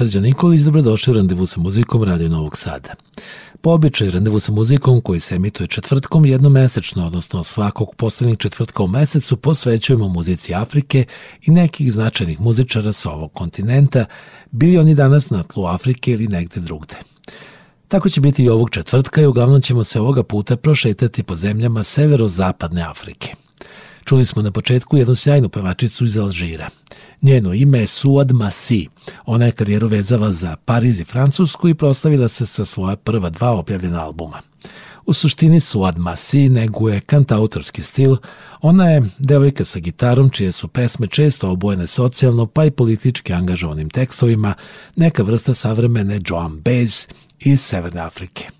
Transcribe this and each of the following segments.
Srđan Nikolić, dobrodošli u Randevu sa muzikom Radio Novog Sada. Po običaju Randevu sa muzikom koji se emituje četvrtkom jednomesečno, odnosno svakog poslednjeg četvrtka u mesecu posvećujemo muzici Afrike i nekih značajnih muzičara sa ovog kontinenta, bili oni danas na tlu Afrike ili negde drugde. Tako će biti i ovog četvrtka i uglavnom ćemo se ovoga puta prošetati po zemljama severozapadne Afrike. Čuli smo na početku jednu sjajnu pevačicu iz Alžira – Njeno ime je Suad Masi. Ona je karijeru vezala za Pariz i Francusku i proslavila se sa svoja prva dva objavljena albuma. U suštini Suad Masi neguje kantautorski stil. Ona je devojka sa gitarom čije su pesme često obojene socijalno pa i politički angažovanim tekstovima, neka vrsta savremene Joan Baez iz Severne Afrike.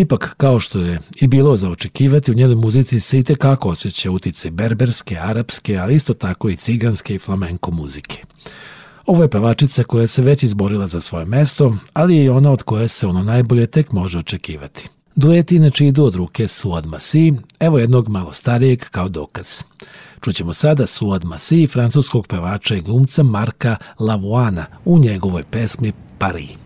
Ipak, kao što je i bilo za očekivati, u njenoj muzici se i tekako osjeća utice berberske, arapske, ali isto tako i ciganske i flamenko muzike. Ovo je pevačica koja se već izborila za svoje mesto, ali je i ona od koje se ono najbolje tek može očekivati. Dueti inače idu od ruke Suad Masi, evo jednog malo starijeg kao dokaz. Čućemo sada Suad Masi, francuskog pevača i glumca Marka Lavoana u njegovoj pesmi Paris.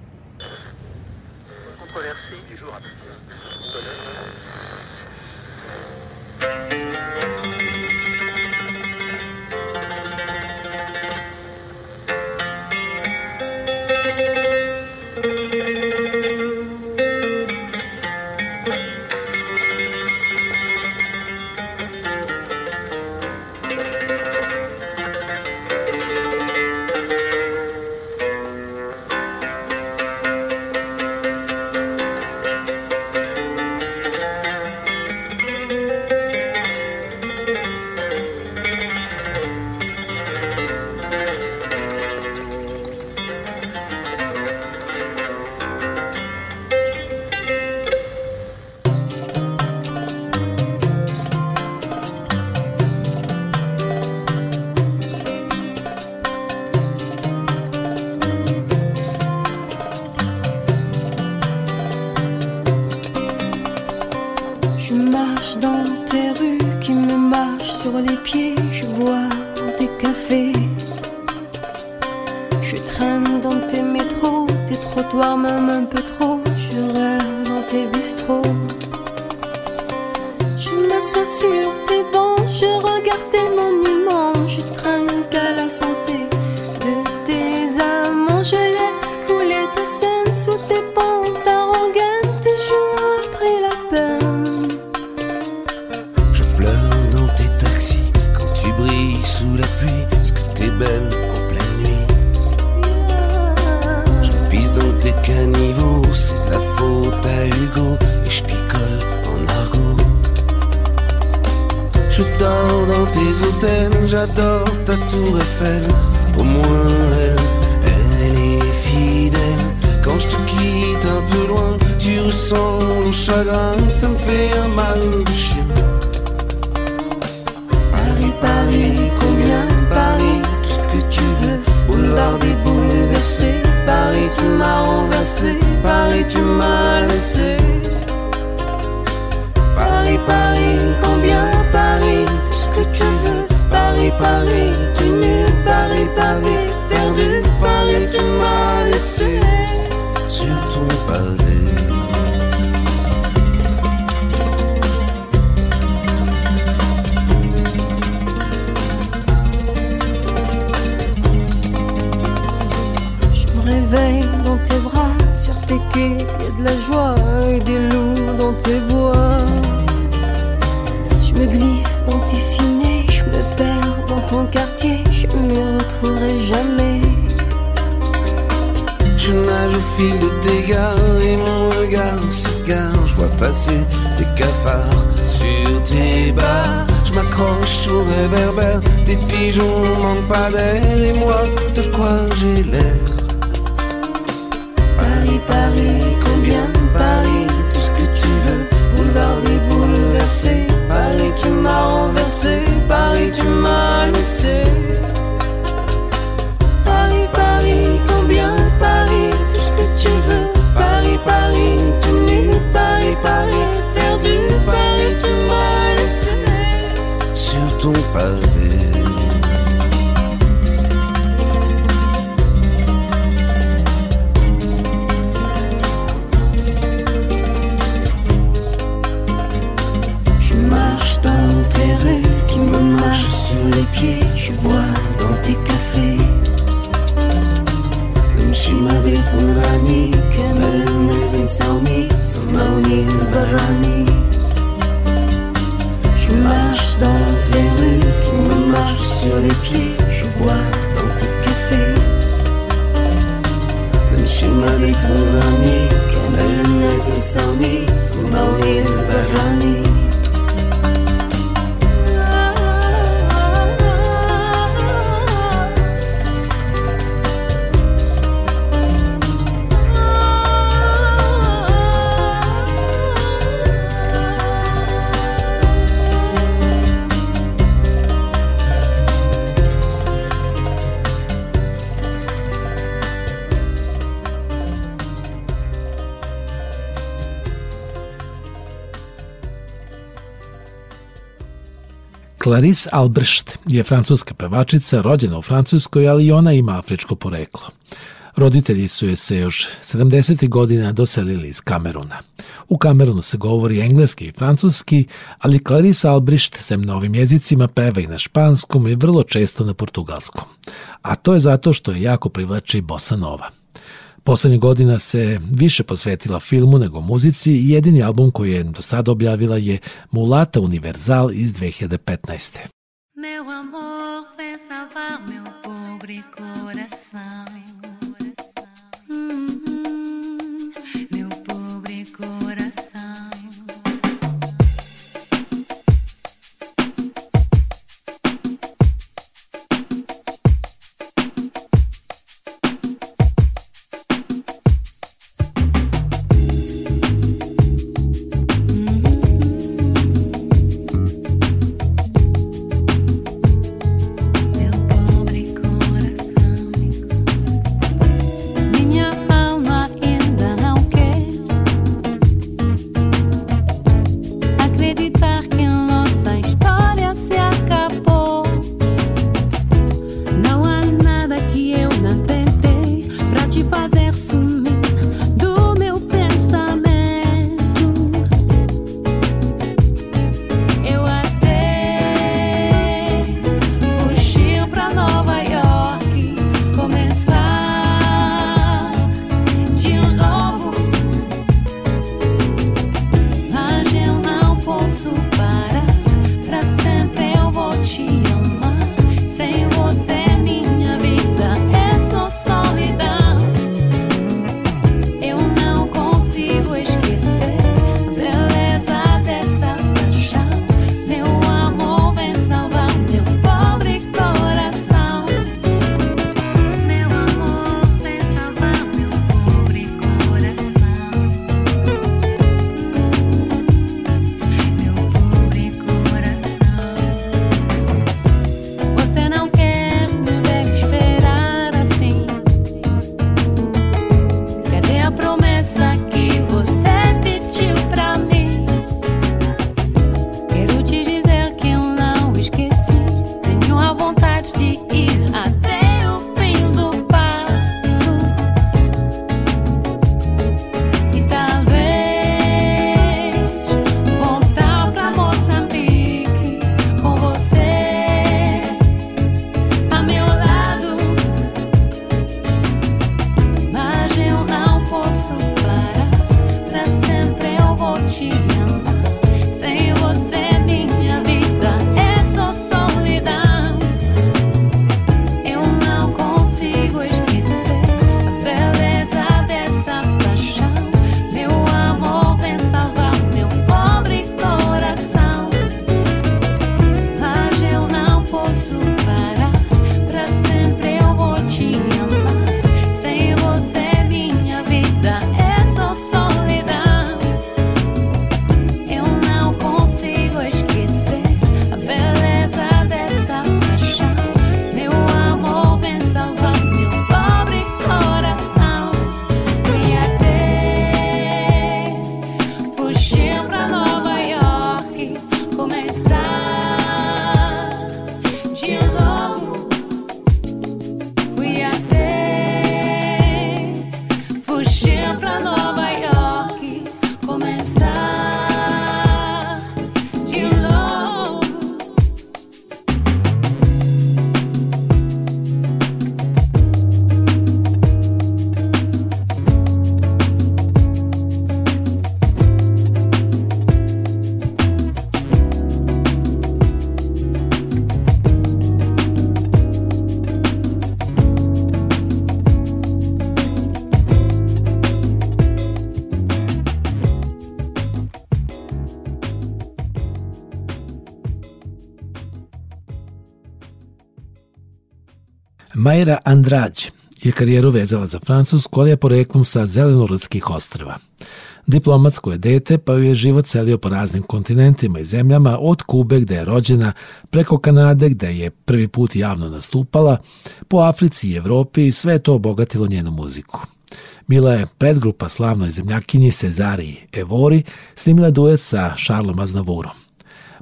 Tu m'as laissé. Paris, Paris, combien Paris, tout ce que tu veux. Paris, Paris, tu nu, Paris, Paris, perdu. Paris, tu m'as laissé sur ton pavé. Tes quais, y a de la joie et des loups dans tes bois. Je me glisse dans tes ciné, je me perds dans ton quartier, je me retrouverai jamais. Je nage au fil de tes gares et mon regard s'égare. Je vois passer des cafards sur tes bas. Je m'accroche au réverbère, tes pigeons manquent pas d'air. Et moi, de quoi j'ai l'air? Paris, Paris, combien Paris, tout ce que tu veux. Boulevard des bouleversés. Paris, tu m'as renversé. Paris, tu m'as laissé. Paris, Paris, combien Paris, tout ce que tu veux. Paris, Paris, tout nu, Paris, Paris, perdu, Paris, tu m'as laissé sur ton pavé. les pieds. Je bois dans tes cafés. نمشي ما بيطولاني كامل الناس نساوني سمعوني البراني Je marche dans tes rues qui me marchent sur les pieds Je bois dans tes cafés نمشي ما بيطولاني كامل الناس نساوني سمعوني البراني Clarice Albrecht je francuska pevačica, rođena u Francuskoj, ali i ona ima afričko poreklo. Roditelji su je se još 70. godina doselili iz Kameruna. U Kamerunu se govori engleski i francuski, ali Clarice Albrecht sem na ovim jezicima peva i na španskom i vrlo često na portugalskom. A to je zato što je jako privlači bossa nova. Poslednjih godina se više posvetila filmu nego muzici i jedini album koji je do sada objavila je Mulata Universal iz 2015. Meu amor, vem salvar meu pobre coração. Majra Andrađ je karijeru vezala za Francusku, ali je poreklom sa Zelenorodskih ostrava. Diplomatsko je dete, pa ju je život celio po raznim kontinentima i zemljama, od Kube gde je rođena, preko Kanade gde je prvi put javno nastupala, po Africi i Evropi i sve to obogatilo njenu muziku. Bila je predgrupa slavnoj zemljakinji Cezariji Evori, snimila duet sa Charlom Aznavurom.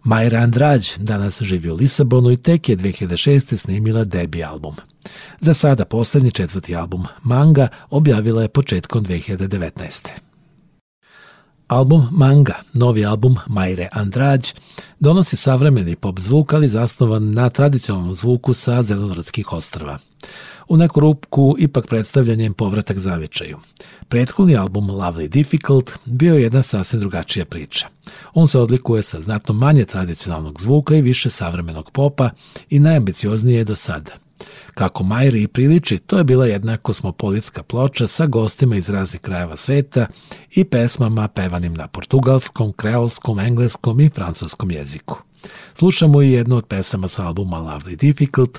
Majra Andrađ danas živi u Lisabonu i tek je 2006. snimila debi album. Za sada poslednji četvrti album Manga objavila je početkom 2019. Album Manga, novi album Majre Andrađ, donosi savremeni pop zvuk, ali zasnovan na tradicionalnom zvuku sa Zelenorodskih ostrava. U neku rupku ipak predstavlja njen povratak zavičaju. Prethodni album Lovely Difficult bio je jedna sasvim drugačija priča. On se odlikuje sa znatno manje tradicionalnog zvuka i više savremenog popa i najambicioznije je do sada. Kako Majri i priliči, to je bila jedna kosmopolitska ploča sa gostima iz raznih krajeva sveta i pesmama pevanim na portugalskom, kreolskom, engleskom i francuskom jeziku. Slušamo i jednu od pesama sa albuma Lovely Difficult,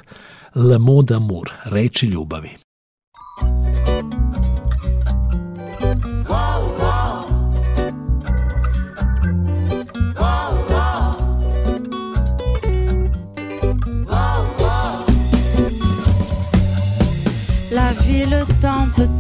Le mot d'amour, reči ljubavi. Peut-être.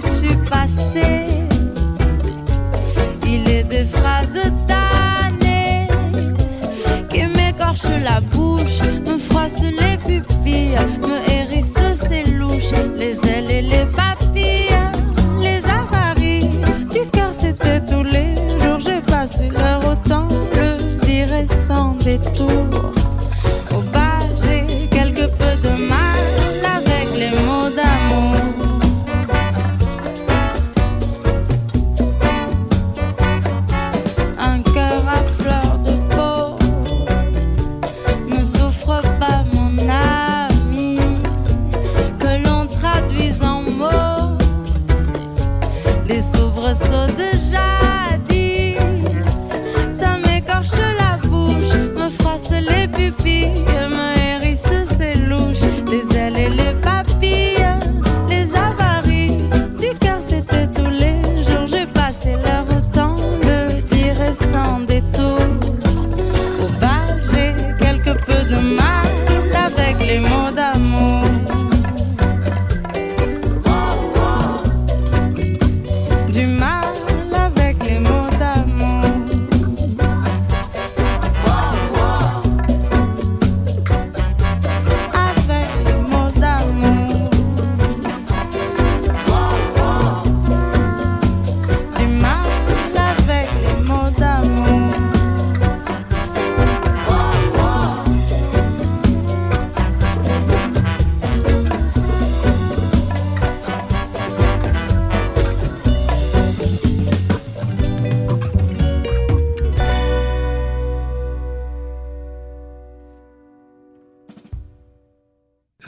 su passer. Il est des phrases tannées qui m'écorchent la bouche, me froissent les pupilles, me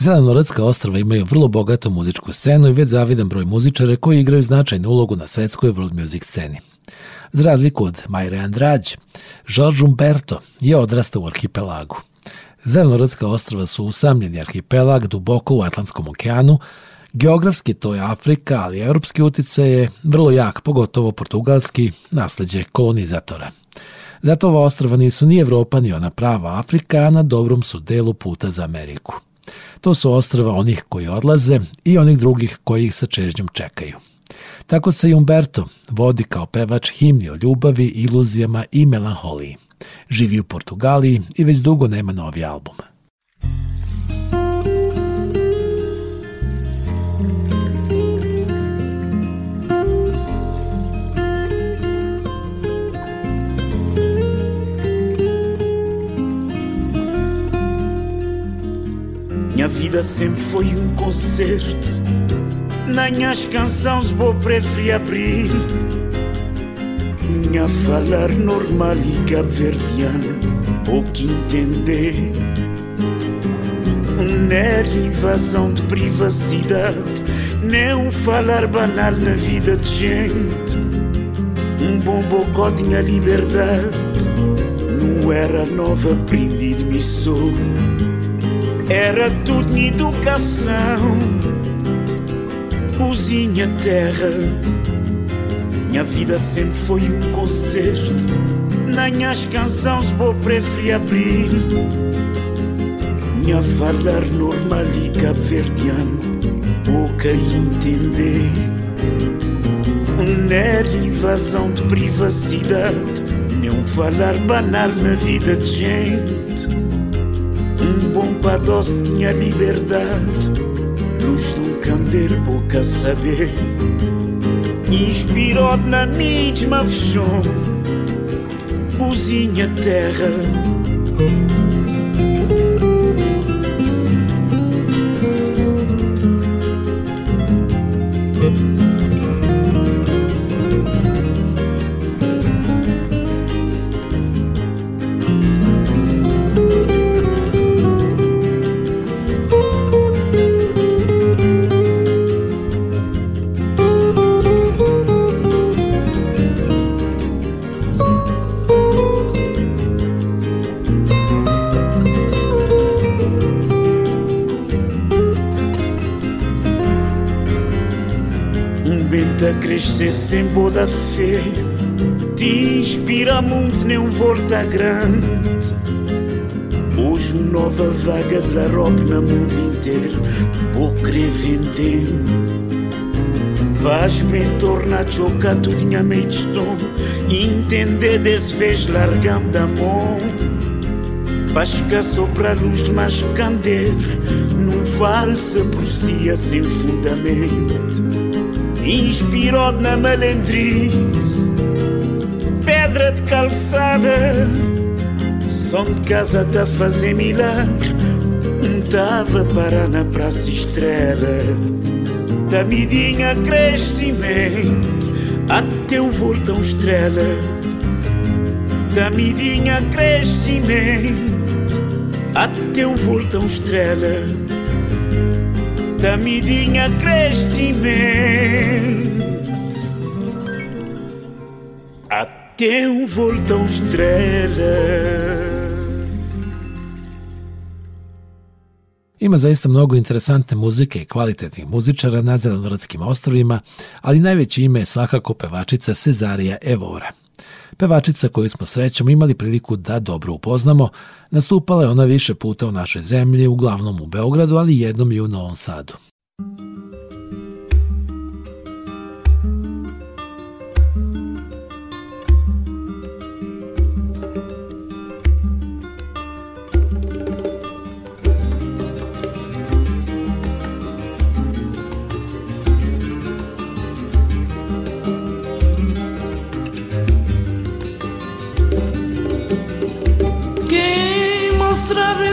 Zelenorodska ostrava imaju vrlo bogatu muzičku scenu i već zavidan broj muzičara koji igraju značajnu ulogu na svetskoj world music sceni. Za razliku od Majre Andrađ, George Umberto je odrastao u arhipelagu. Zelenorodska ostrava su usamljeni arhipelag duboko u Atlantskom okeanu, Geografski to je Afrika, ali evropski uticaj je vrlo jak, pogotovo portugalski, nasledđe kolonizatora. Zato ova ostrava nisu ni Evropa ni ona prava Afrika, a na dobrom su delu puta za Ameriku. To su ostrava onih koji odlaze i onih drugih koji ih sa čežnjom čekaju. Tako se i Umberto vodi kao pevač himni o ljubavi, iluzijama i melanholiji. Živi u Portugaliji i već dugo nema novi album. Minha vida sempre foi um concerto. Nem as canções vou preferir abrir. Minha falar normal e cabo-verdiano, pouco entender. Não era invasão de privacidade, nem um falar banal na vida de gente. Um bom bocó tinha liberdade, não era nova aprendi de missão era tudo educação, cozinha, terra. Minha vida sempre foi um concerto, nem as canções vou preferir abrir. Minha falar normal e cabo-verdiano, pouca entender. Não era invasão de privacidade, nem um falar banal na vida de gente. Um bom padoce tinha liberdade, luz de um candeiro, pouca saber. Inspirou na mesma fechão, cozinha terra. Crescer sem boa fé. Te inspira muito, nem um volta grande. Hoje nova vaga de la robe no mundo inteiro. Vou querer vender. Faz-me tornar a chocar tudinha meio de tom Entender desse vez largando a mão. Pasca sopra a luz de mais candeiro Num falsa profecia sem fundamento inspirou na malandrice, pedra de calçada, som de casa tá fazer milagre, tava parar na praça estrela, tamidinha crescimento, até um voltão estrela, tamidinha crescimento, até um voltão estrela da midinha crescimento até um voltão estrela. Ima zaista mnogo interesantne muzike i kvalitetnih muzičara na Zelenoradskim ostrovima, ali najveće ime je svakako pevačica Cezarija Evora. Pevačica koju smo srećom imali priliku da dobro upoznamo, nastupala je ona više puta u našoj zemlji, uglavnom u Beogradu, ali jednom i u Novom Sadu.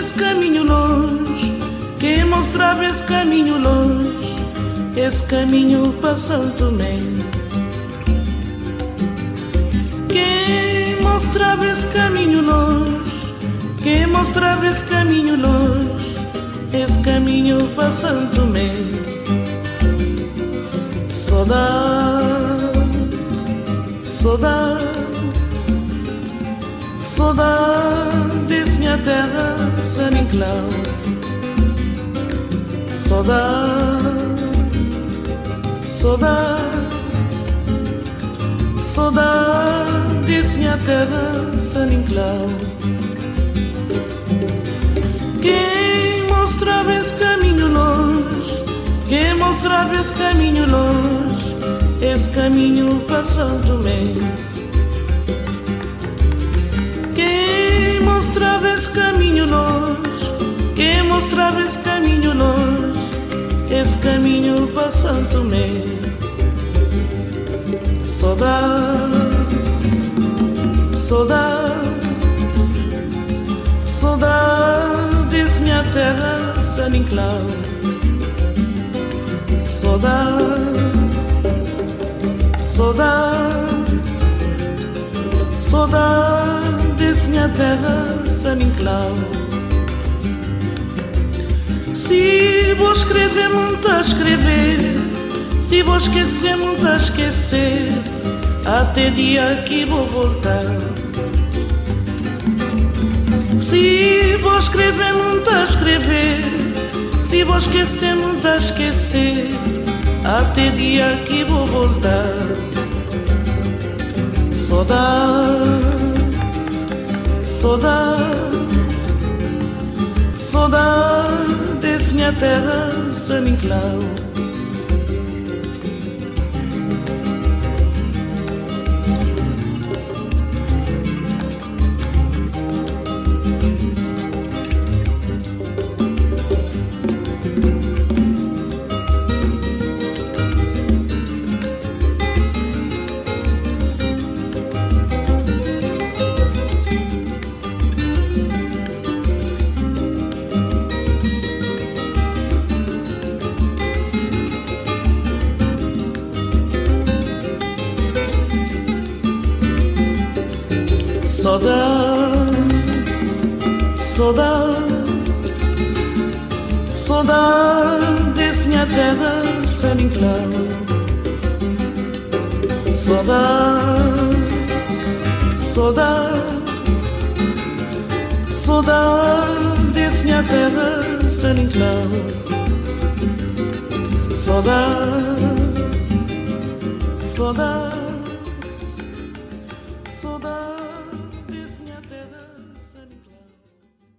Esse caminho longe, quem mostrava esse caminho longe, esse caminho para Santo Tomé. Quem mostrava esse caminho longe, quem mostrava esse caminho longe, esse caminho para Santo Tomé. Saudade, saudade, saudade desse minha terra, San Inclau. Saudade, saudade, saudade desse minha terra, San Inclau. Quem mostrava esse caminho longe, quem mostrava esse caminho longe, esse caminho para São mostrava esse caminho longe, quem mostrava esse caminho longe, esse caminho para São Tomé. Saudade, saudade, saudade desse minha terra, San Inclau. Saudade, saudade, saudade desse minha terra, Inclau. Se vou escrever, muito a escrever. Se vou esquecer, muito a esquecer. Até dia que vou voltar. Se vou escrever, muito a escrever. Se vou esquecer, muito a esquecer. Até dia que vou voltar. Saudade, saudade, saudade desse minha terra, San Inclau. love Sodat, sodat, sodat Desse minha terra sem então Sodat, sodat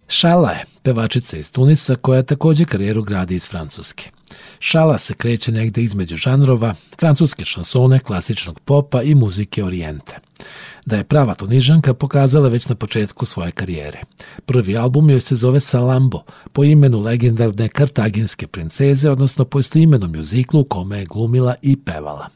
Šala je, pevačica iz Tunisa koja također karijeru gradi iz Francuske. Šala se kreće negde između žanrova, francuske šansone, klasičnog popa i muzike orijente. Da je prava tunižanka pokazala već na početku svoje karijere. Prvi album joj se zove Salambo, po imenu legendarne kartaginske princeze, odnosno po istoimenom mjuziklu u kome je glumila i pevala.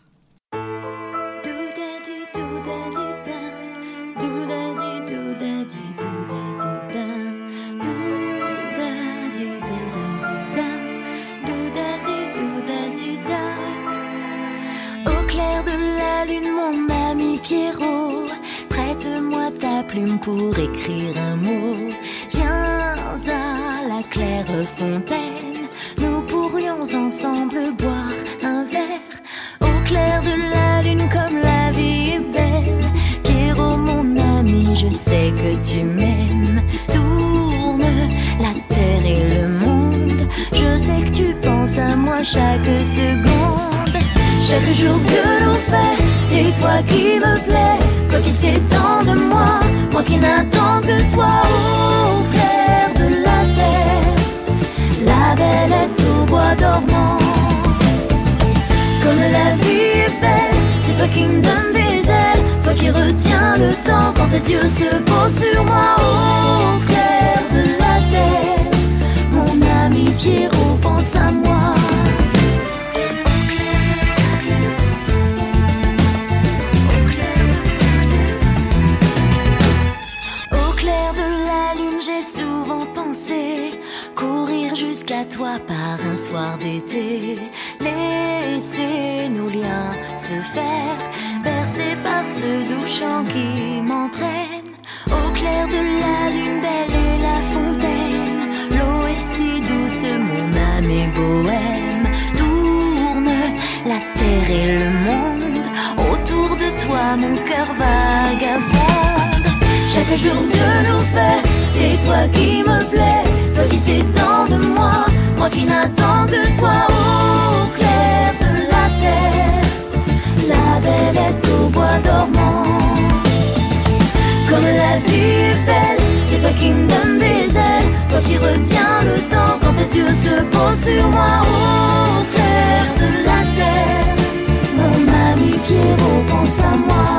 Chaque jour nous fait, c'est toi qui me plais, toi qui tant de moi, moi qui n'attends que toi au clair de la terre. La belle est au bois dormant. Comme la vie est belle, c'est toi qui me donnes des ailes, toi qui retiens le temps quand tes yeux se posent sur moi au clair de la terre. Mon ami Pierrot pense à moi.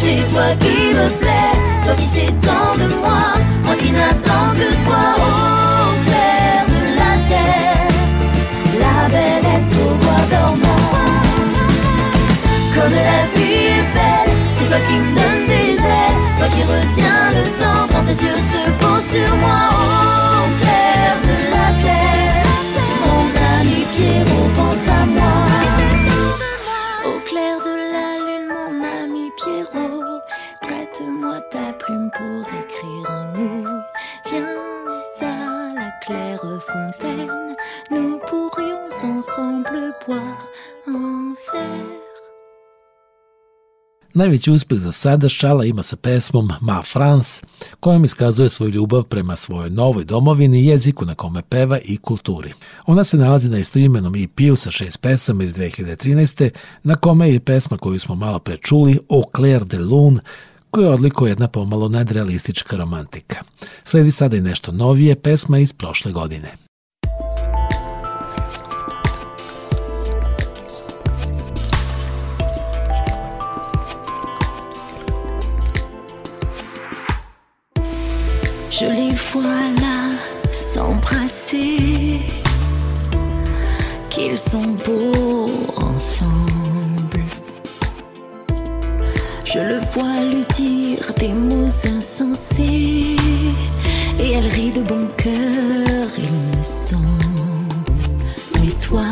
c'est toi qui me plais, toi qui sais tant de moi, moi qui n'attends que toi. Au clair de la terre. La belle est au bois dormant. Comme la vie est belle, c'est toi qui me donnes des ailes, toi qui retiens le temps. Quand tes yeux se posent sur moi. Au clair de la terre. Mon ami Pierrot pense à fontaine, nous pourrions ensemble boire un verre. Najveći uspeh za sada Šala ima sa pesmom Ma France, kojom iskazuje svoju ljubav prema svojoj novoj domovini, jeziku na kome peva i kulturi. Ona se nalazi na istoimenom EP-u sa šest pesama iz 2013. na kome je pesma koju smo malo prečuli, Au clair de lune, koju odlikuje jedna pomalo nadrealistička romantika. Sledi sada i nešto novije, pesma iz prošle godine. Je les vois là s'embrasser, qu'ils sont beaux ensemble. Je le vois lui dire des mots insensés, et elle rit de bon cœur, il me semble. Mais toi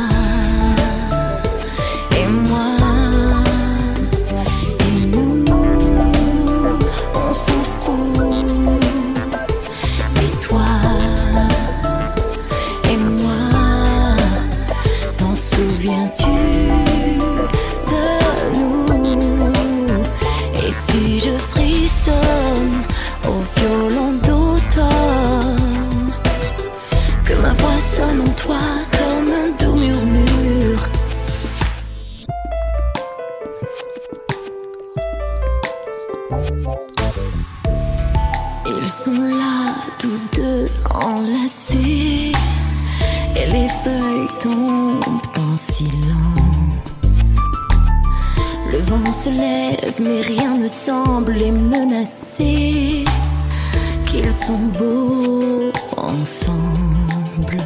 enlacés et les feuilles tombent en silence. Le vent se lève mais rien ne semble les menacer. Qu'ils sont beaux ensemble,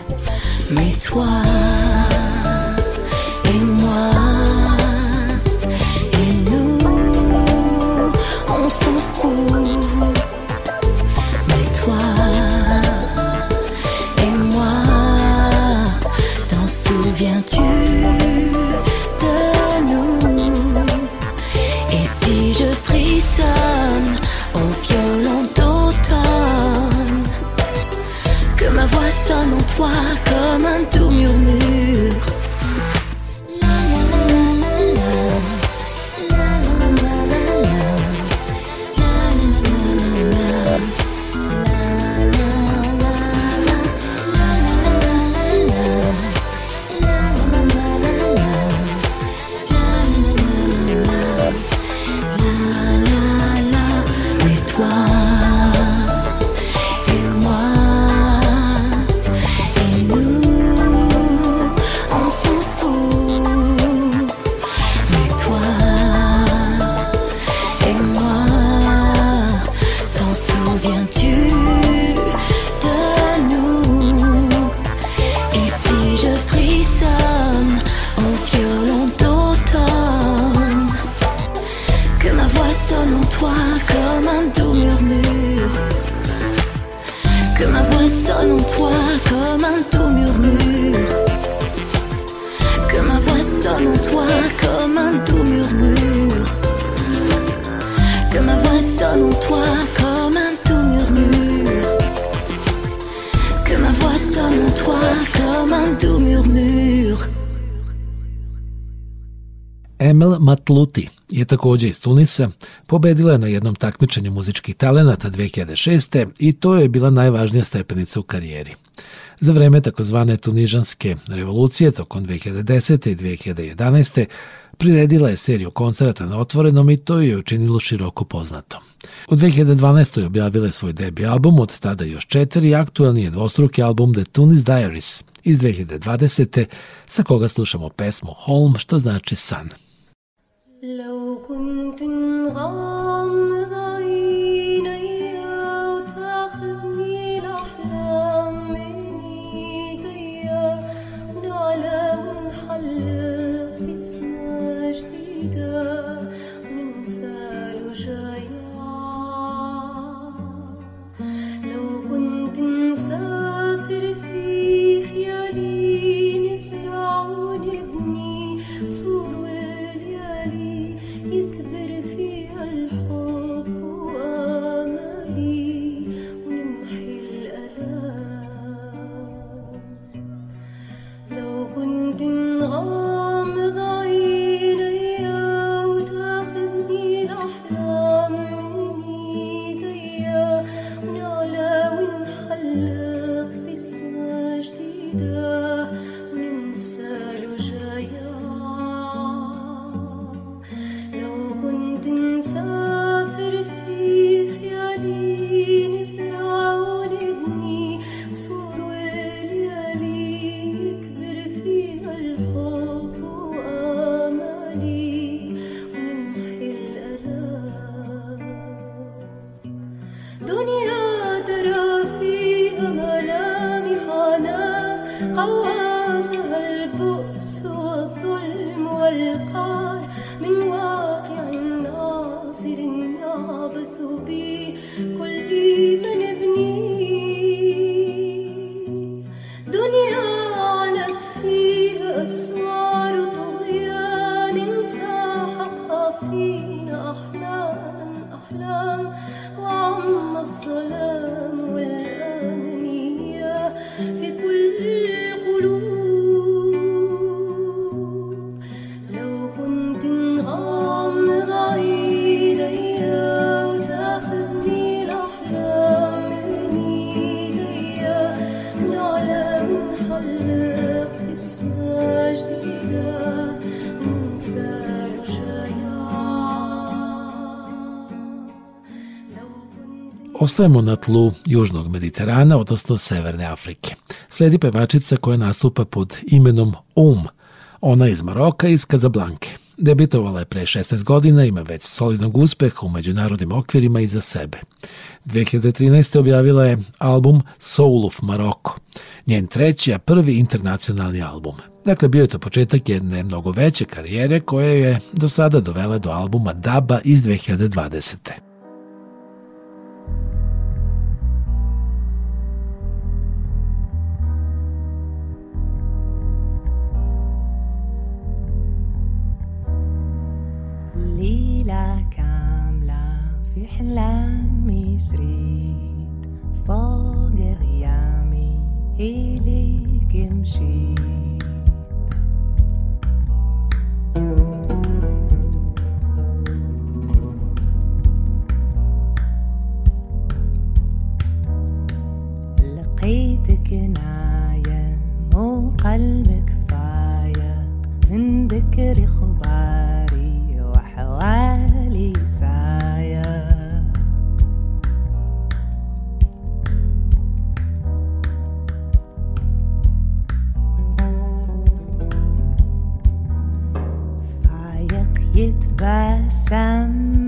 mais toi toi comme un doux murmure. Que ma voix sonne en toi comme un doux murmure. Que ma voix sonne en toi comme un doux murmure. Emel Matluti je takođe iz Tunisa, pobedila je na jednom takmičenju muzičkih talenata 2006. i to je bila najvažnija stepenica u karijeri. Za vreme takozvane tunižanske revolucije tokom 2010. i 2011. priredila je seriju koncerata na otvorenom i to je učinilo široko poznato. U 2012. objavila je svoj debi album, od tada još četiri, aktualni je dvostruki album The Tunis Diaries iz 2020. sa koga slušamo pesmu Home, što znači san. لو كنت نغمض عيني وتاخذني الأحلام من ايديا ونعلى ونحلق في سما جديدة وننسى الوجايا. لو كنت نسافر Ostajemo na tlu Južnog Mediterana, odnosno Severne Afrike. Sledi pevačica koja nastupa pod imenom Um. Ona je iz Maroka iz Kazablanke. Debitovala je pre 16 godina, ima već solidnog uspeha u međunarodnim okvirima i za sebe. 2013. objavila je album Soul of Maroko, njen treći, a prvi internacionalni album. Dakle, bio je to početak jedne mnogo veće karijere koja je do sada dovela do albuma Daba iz 2020. سريت فوق غيامي إليك مشيت. لقيتك نايم وقلبك فايق من بكري خباري by some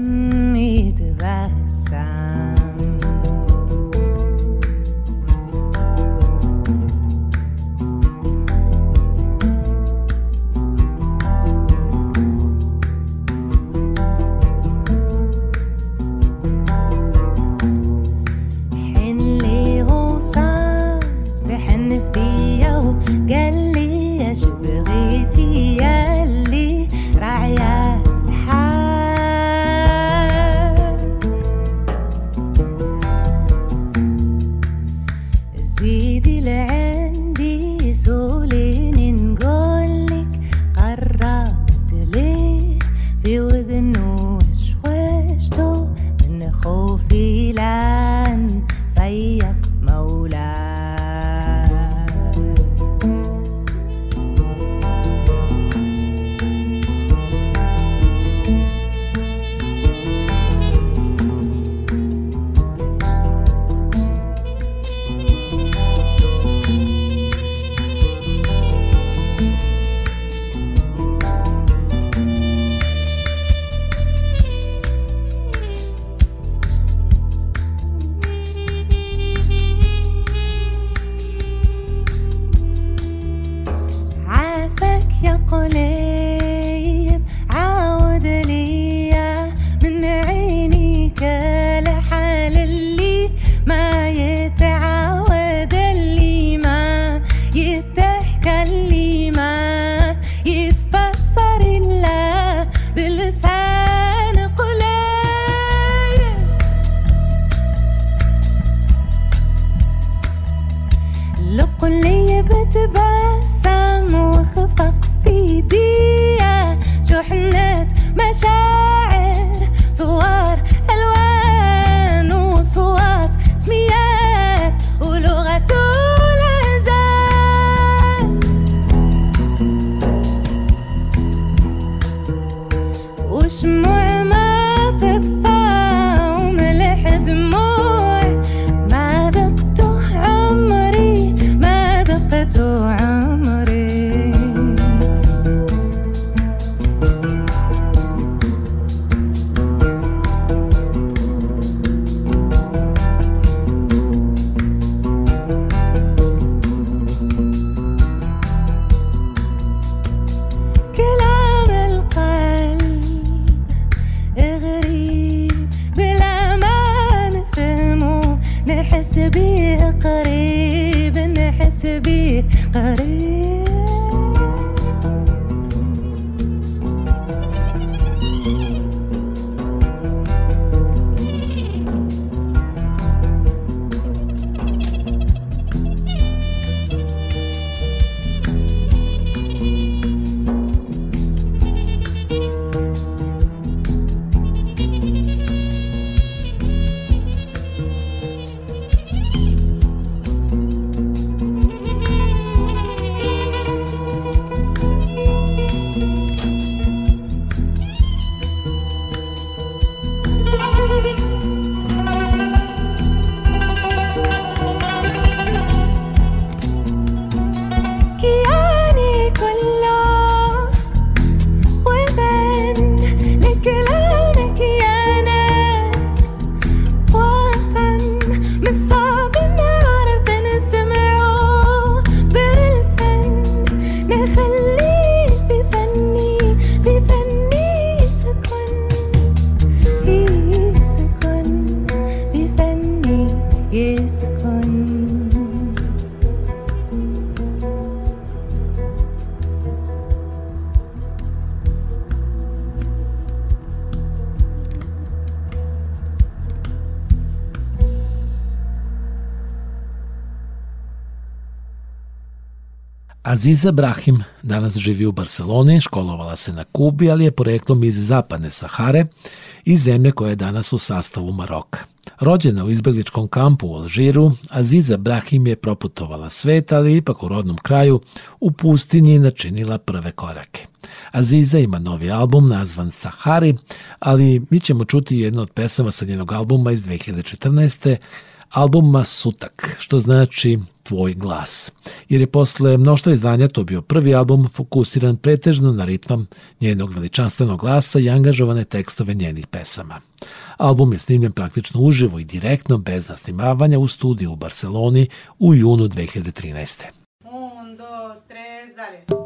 Smile. Aziza Brahim danas živi u Barceloni, školovala se na Kubi, ali je poreklom iz zapadne Sahare i zemlje koja je danas u sastavu Maroka. Rođena u izbegličkom kampu u Alžiru, Aziza Brahim je proputovala svet, ali ipak u rodnom kraju u pustinji načinila prve korake. Aziza ima novi album nazvan Sahari, ali mi ćemo čuti jednu od pesama sa njenog albuma iz 2014 albuma Sutak, što znači Tvoj glas. Jer je posle mnoštva izdanja to bio prvi album fokusiran pretežno na ritmam njenog veličanstvenog glasa i angažovane tekstove njenih pesama. Album je snimljen praktično uživo i direktno bez nasnimavanja u studiju u Barceloni u junu 2013. Un, dos, tres, dale.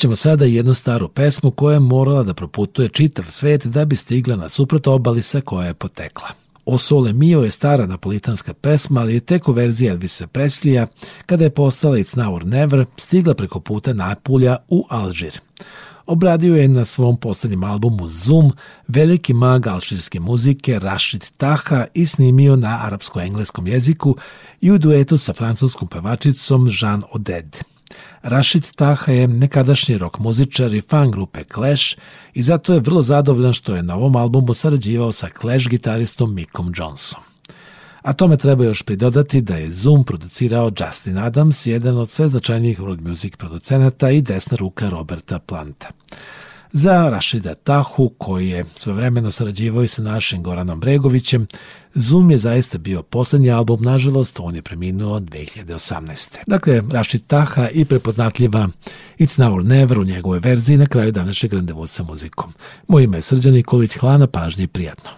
Čućemo sada jednu staru pesmu koja je morala da proputuje čitav svet da bi stigla na suprot obali sa koja je potekla. O Sole Mio je stara napolitanska pesma, ali je tek u verziji Elvisa Preslija, kada je postala It's Now or Never, stigla preko puta Napulja u Alžir. Obradio je na svom poslednjem albumu Zoom veliki mag alžirske muzike Rashid Taha i snimio na arapsko-engleskom jeziku i u duetu sa francuskom pevačicom Jean Oded. Rashid Taha je nekadašnji rock muzičar i fan grupe Clash i zato je vrlo zadovoljan što je na ovom albumu sarađivao sa Clash gitaristom Mickom Johnsonom. A tome treba još pridodati da je Zoom producirao Justin Adams, jedan od sve značajnijih world music producenata i desna ruka Roberta Planta. Za Rašida Tahu, koji je svojevremeno sarađivao i sa našim Goranom Bregovićem, Zoom je zaista bio poslednji album, nažalost, on je preminuo 2018. Dakle, Rašid Taha i prepoznatljiva It's Now or Never u njegovoj verziji na kraju današnjeg randevu sa muzikom. Moje ime je Srđan Nikolić, hvala na pažnji i prijatno.